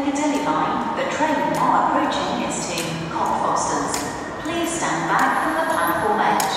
Piccadilly line, the train now approaching is to Cockfosters. Please stand back from the platform edge.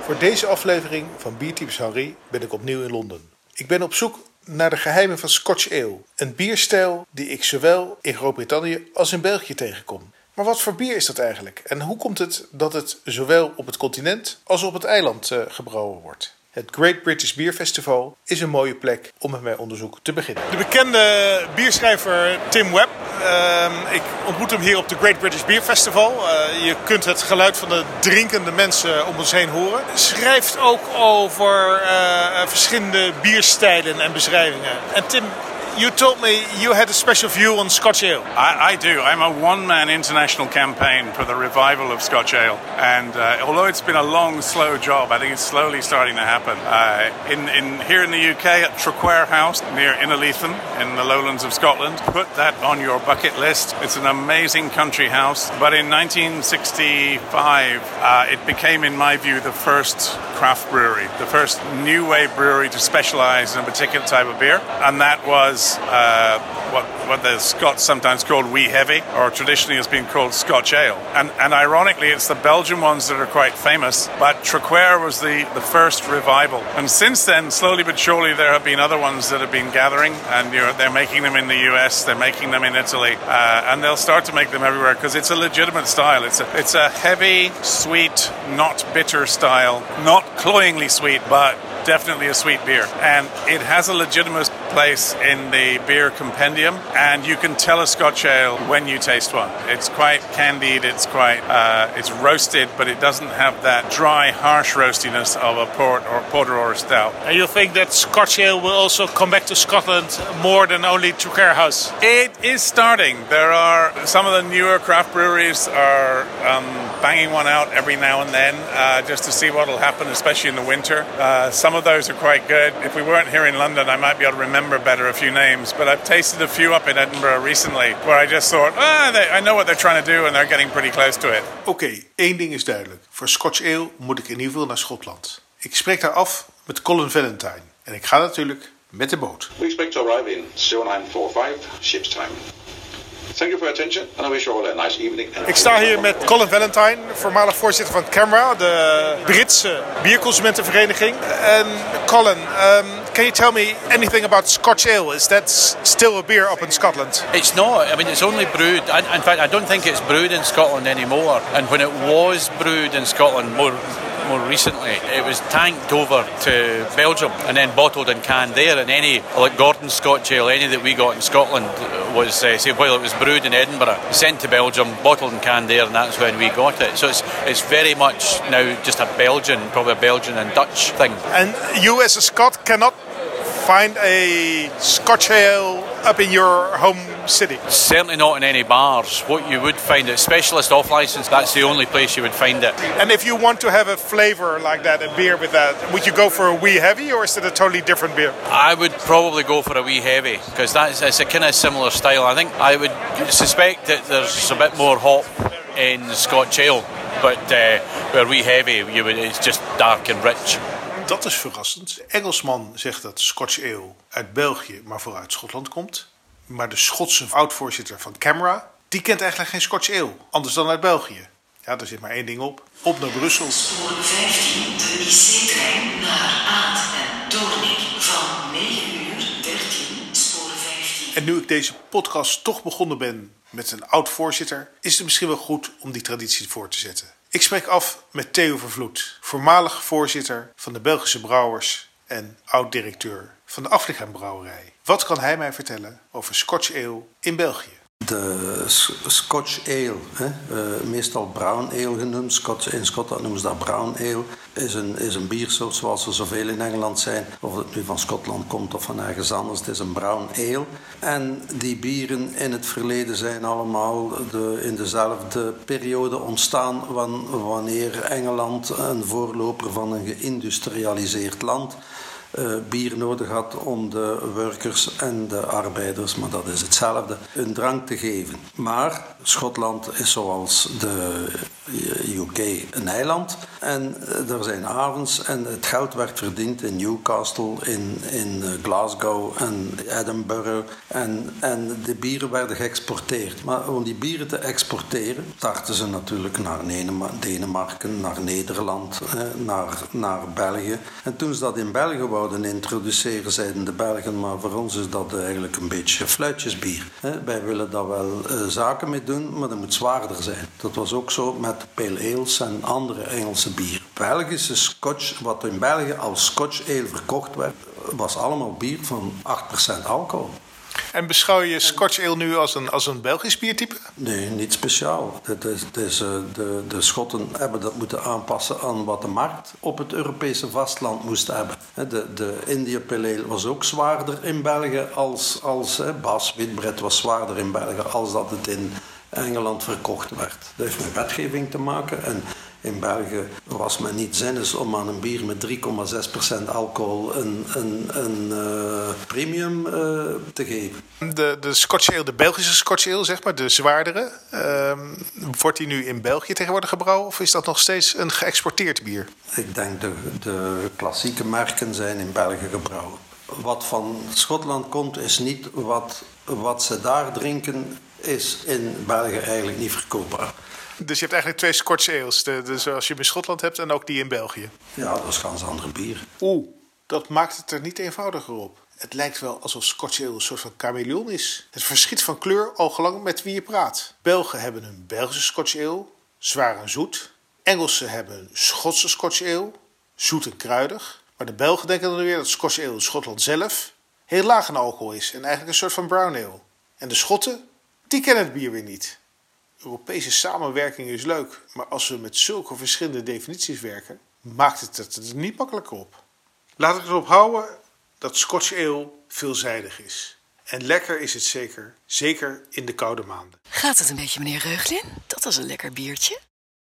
Voor deze aflevering van Biertypes Harry ben ik opnieuw in Londen. Ik ben op zoek naar de geheimen van Scotch Ale. Een bierstijl die ik zowel in Groot-Brittannië als in België tegenkom. Maar wat voor bier is dat eigenlijk? En hoe komt het dat het zowel op het continent als op het eiland eh, gebrouwen wordt? Het Great British Beer Festival is een mooie plek om met mijn onderzoek te beginnen. De bekende bierschrijver Tim Webb. Ehm, ik ontmoet hem hier op de Great British Beer Festival. Eh, je kunt het geluid van de drinkende mensen om ons heen horen. Schrijft ook over eh, verschillende bierstijlen en beschrijvingen. En Tim, you told me you had a special view on Scotch Ale. I, I do. I'm a one-man international campaign for the revival of Scotch Ale, and uh, although it's been a long, slow job, I think it's slowly starting to happen. Uh, in, in here in the UK at Traquair House near Innerleithen in the lowlands of Scotland, put that on your bucket list. It's an amazing country house. But in 1965, uh, it became, in my view, the first craft brewery, the first new wave brewery to specialize in a particular type of beer, and that was uh, what what the Scots sometimes called wee heavy, or traditionally has been called Scotch ale. And and ironically, it's the Belgian ones that are quite famous. But Traquair was the the first revival, and since then, slowly but surely, there have been other ones that have been gathering, and you they're making them in the U.S., they're making them in Italy, uh, and they'll start to make them everywhere because it's a legitimate style. It's a it's a heavy, sweet, not bitter style, not cloyingly sweet, but definitely a sweet beer. And it has a legitimate place in the beer compendium, and you can tell a Scotch ale when you taste one. It's quite candied, it's quite, uh, it's roasted, but it doesn't have that dry, harsh roastiness of a port or porter or a stout. And you think that Scotch Ale will also come back to Scotland more than only Traquair House? It is starting. There are some of the newer craft breweries are um, banging one out every now and then uh, just to see what will happen, especially in the winter. Uh, some of those are quite good. If we weren't here in London, I might be able to remember better a few names. But I've tasted a few up in Edinburgh recently where I just thought, ah, they, I know what they're trying to do and they're getting pretty close to it. Oké, één ding is duidelijk. Voor Scotch Ale moet ik in ieder geval naar Schotland. Ik spreek daar af met Colin Valentine. En ik ga natuurlijk met de boot. We expect to arrive in 0945 ship's time. Thank you for your attention and I wish you all a nice evening. Ik sta hier met Colin Valentine, voormalig voorzitter van CAMRA, de Britse bierconsumentenvereniging. En Colin, um, can you tell me anything about Scotch Ale? Is that still a beer up in Scotland? It's not. I mean, it's only brewed. In in fact, I don't think it's brewed in Scotland anymore. And when it was brewed in Scotland more more recently, it was tanked over to Belgium and then bottled and canned there. And any like Gordon Scotch Ale, any that we got in Scotland was uh, say while it was brewed in Edinburgh, sent to Belgium, bottled and canned there, and that's when we got it. So it's it's very much now just a Belgian, probably a Belgian and Dutch thing. And you as a Scot cannot find a Scotch Ale up in your home city? Certainly not in any bars. What you would find at specialist off license, that's the only place you would find it. And if you want to have a flavor like that, a beer with that, would you go for a wee heavy or is it a totally different beer? I would probably go for a wee heavy because that's it's a kind of similar style. I think I would suspect that there's a bit more hop in Scotch ale, but uh, where wee heavy, you would, it's just dark and rich. Dat is verrassend. Engelsman zegt dat Scotch Ale uit België, maar vooral uit Schotland komt. Maar de Schotse oud-voorzitter van Camera, die kent eigenlijk geen Scotch Ale. Anders dan uit België. Ja, daar zit maar één ding op. Op naar Brussel. Spoor 15, de IC-trein naar Aad en Doornik van 9 uur 13, spoor 15. En nu ik deze podcast toch begonnen ben met een oud-voorzitter, is het misschien wel goed om die traditie voor te zetten. Ik spreek af met Theo Vervloed, voormalig voorzitter van de Belgische Brouwers en oud-directeur van de Afrikaan Brouwerij. Wat kan hij mij vertellen over Scotch Ale in België? De S- Scotch Ale, hè, eh, meestal brown ale genoemd, Scotch, in Schotland noemen ze dat brown ale, is een, is een biersoort zoals er zoveel in Engeland zijn. Of het nu van Schotland komt of van ergens anders, het is een brown ale. En die bieren in het verleden zijn allemaal de, in dezelfde periode ontstaan wan- wanneer Engeland een voorloper van een geïndustrialiseerd land eh, bier nodig had om de workers en de arbeiders, maar dat is hetzelfde, een drank te geven. Maar Schotland is zoals de UK een eiland En eh, er zijn avonds en het geld werd verdiend in Newcastle, in, in eh, Glasgow en Edinburgh. En, en de bieren werden geëxporteerd. Maar om die bieren te exporteren, starten ze natuurlijk naar Denemarken, naar Nederland, naar, naar België. En toen ze dat in België wouden introduceren, zeiden de Belgen, maar voor ons is dat eigenlijk een beetje fluitjesbier. Wij willen daar wel eh, zaken mee doen, maar dat moet zwaarder zijn. Dat was ook zo met pale ales en andere Engelse bier. Belgische scotch, wat in België als scotch ale verkocht werd, was allemaal bier van 8% alcohol. En beschouw je Scotch Ale nu als een, als een Belgisch biertype? Nee, niet speciaal. Het is, het is, eh, de, de Schotten hebben dat moeten aanpassen aan wat de markt op het Europese vastland moest hebben. De, de India Pale Ale was ook zwaarder in België als, als Bas Witbret was zwaarder in België als dat het in Engeland verkocht werd. Dat heeft met wetgeving te maken en in België was men niet zinnig om aan een bier met 3,6% alcohol een, een, een uh, premium uh, te geven. De, de Scotch Ale, de Belgische Scotch Ale, zeg maar, de zwaardere, uh, wordt die nu in België tegenwoordig gebrouwen of is dat nog steeds een geëxporteerd bier? Ik denk de, de klassieke merken zijn in België gebrouwen. Wat van Schotland komt, is niet wat, wat ze daar drinken, is in België eigenlijk niet verkoopbaar. Dus je hebt eigenlijk twee Scotch ales. De, de, zoals je hem in Schotland hebt en ook die in België. Ja, dat is ganz andere bier. Oeh, dat maakt het er niet eenvoudiger op. Het lijkt wel alsof Scotch ale een soort van chameleon is. Het verschiet van kleur al gelang met wie je praat. Belgen hebben een Belgische Scotch ale, zwaar en zoet. Engelsen hebben een Schotse Scotch ale, zoet en kruidig. Maar de Belgen denken dan weer dat Scotch ale in Schotland zelf heel laag in alcohol is en eigenlijk een soort van brown ale. En de Schotten, die kennen het bier weer niet. Europese samenwerking is leuk, maar als we met zulke verschillende definities werken, maakt het het er niet makkelijker op. Laat ik erop houden dat Scotch Ale veelzijdig is. En lekker is het zeker, zeker in de koude maanden. Gaat het een beetje, meneer Reuglin? Dat was een lekker biertje.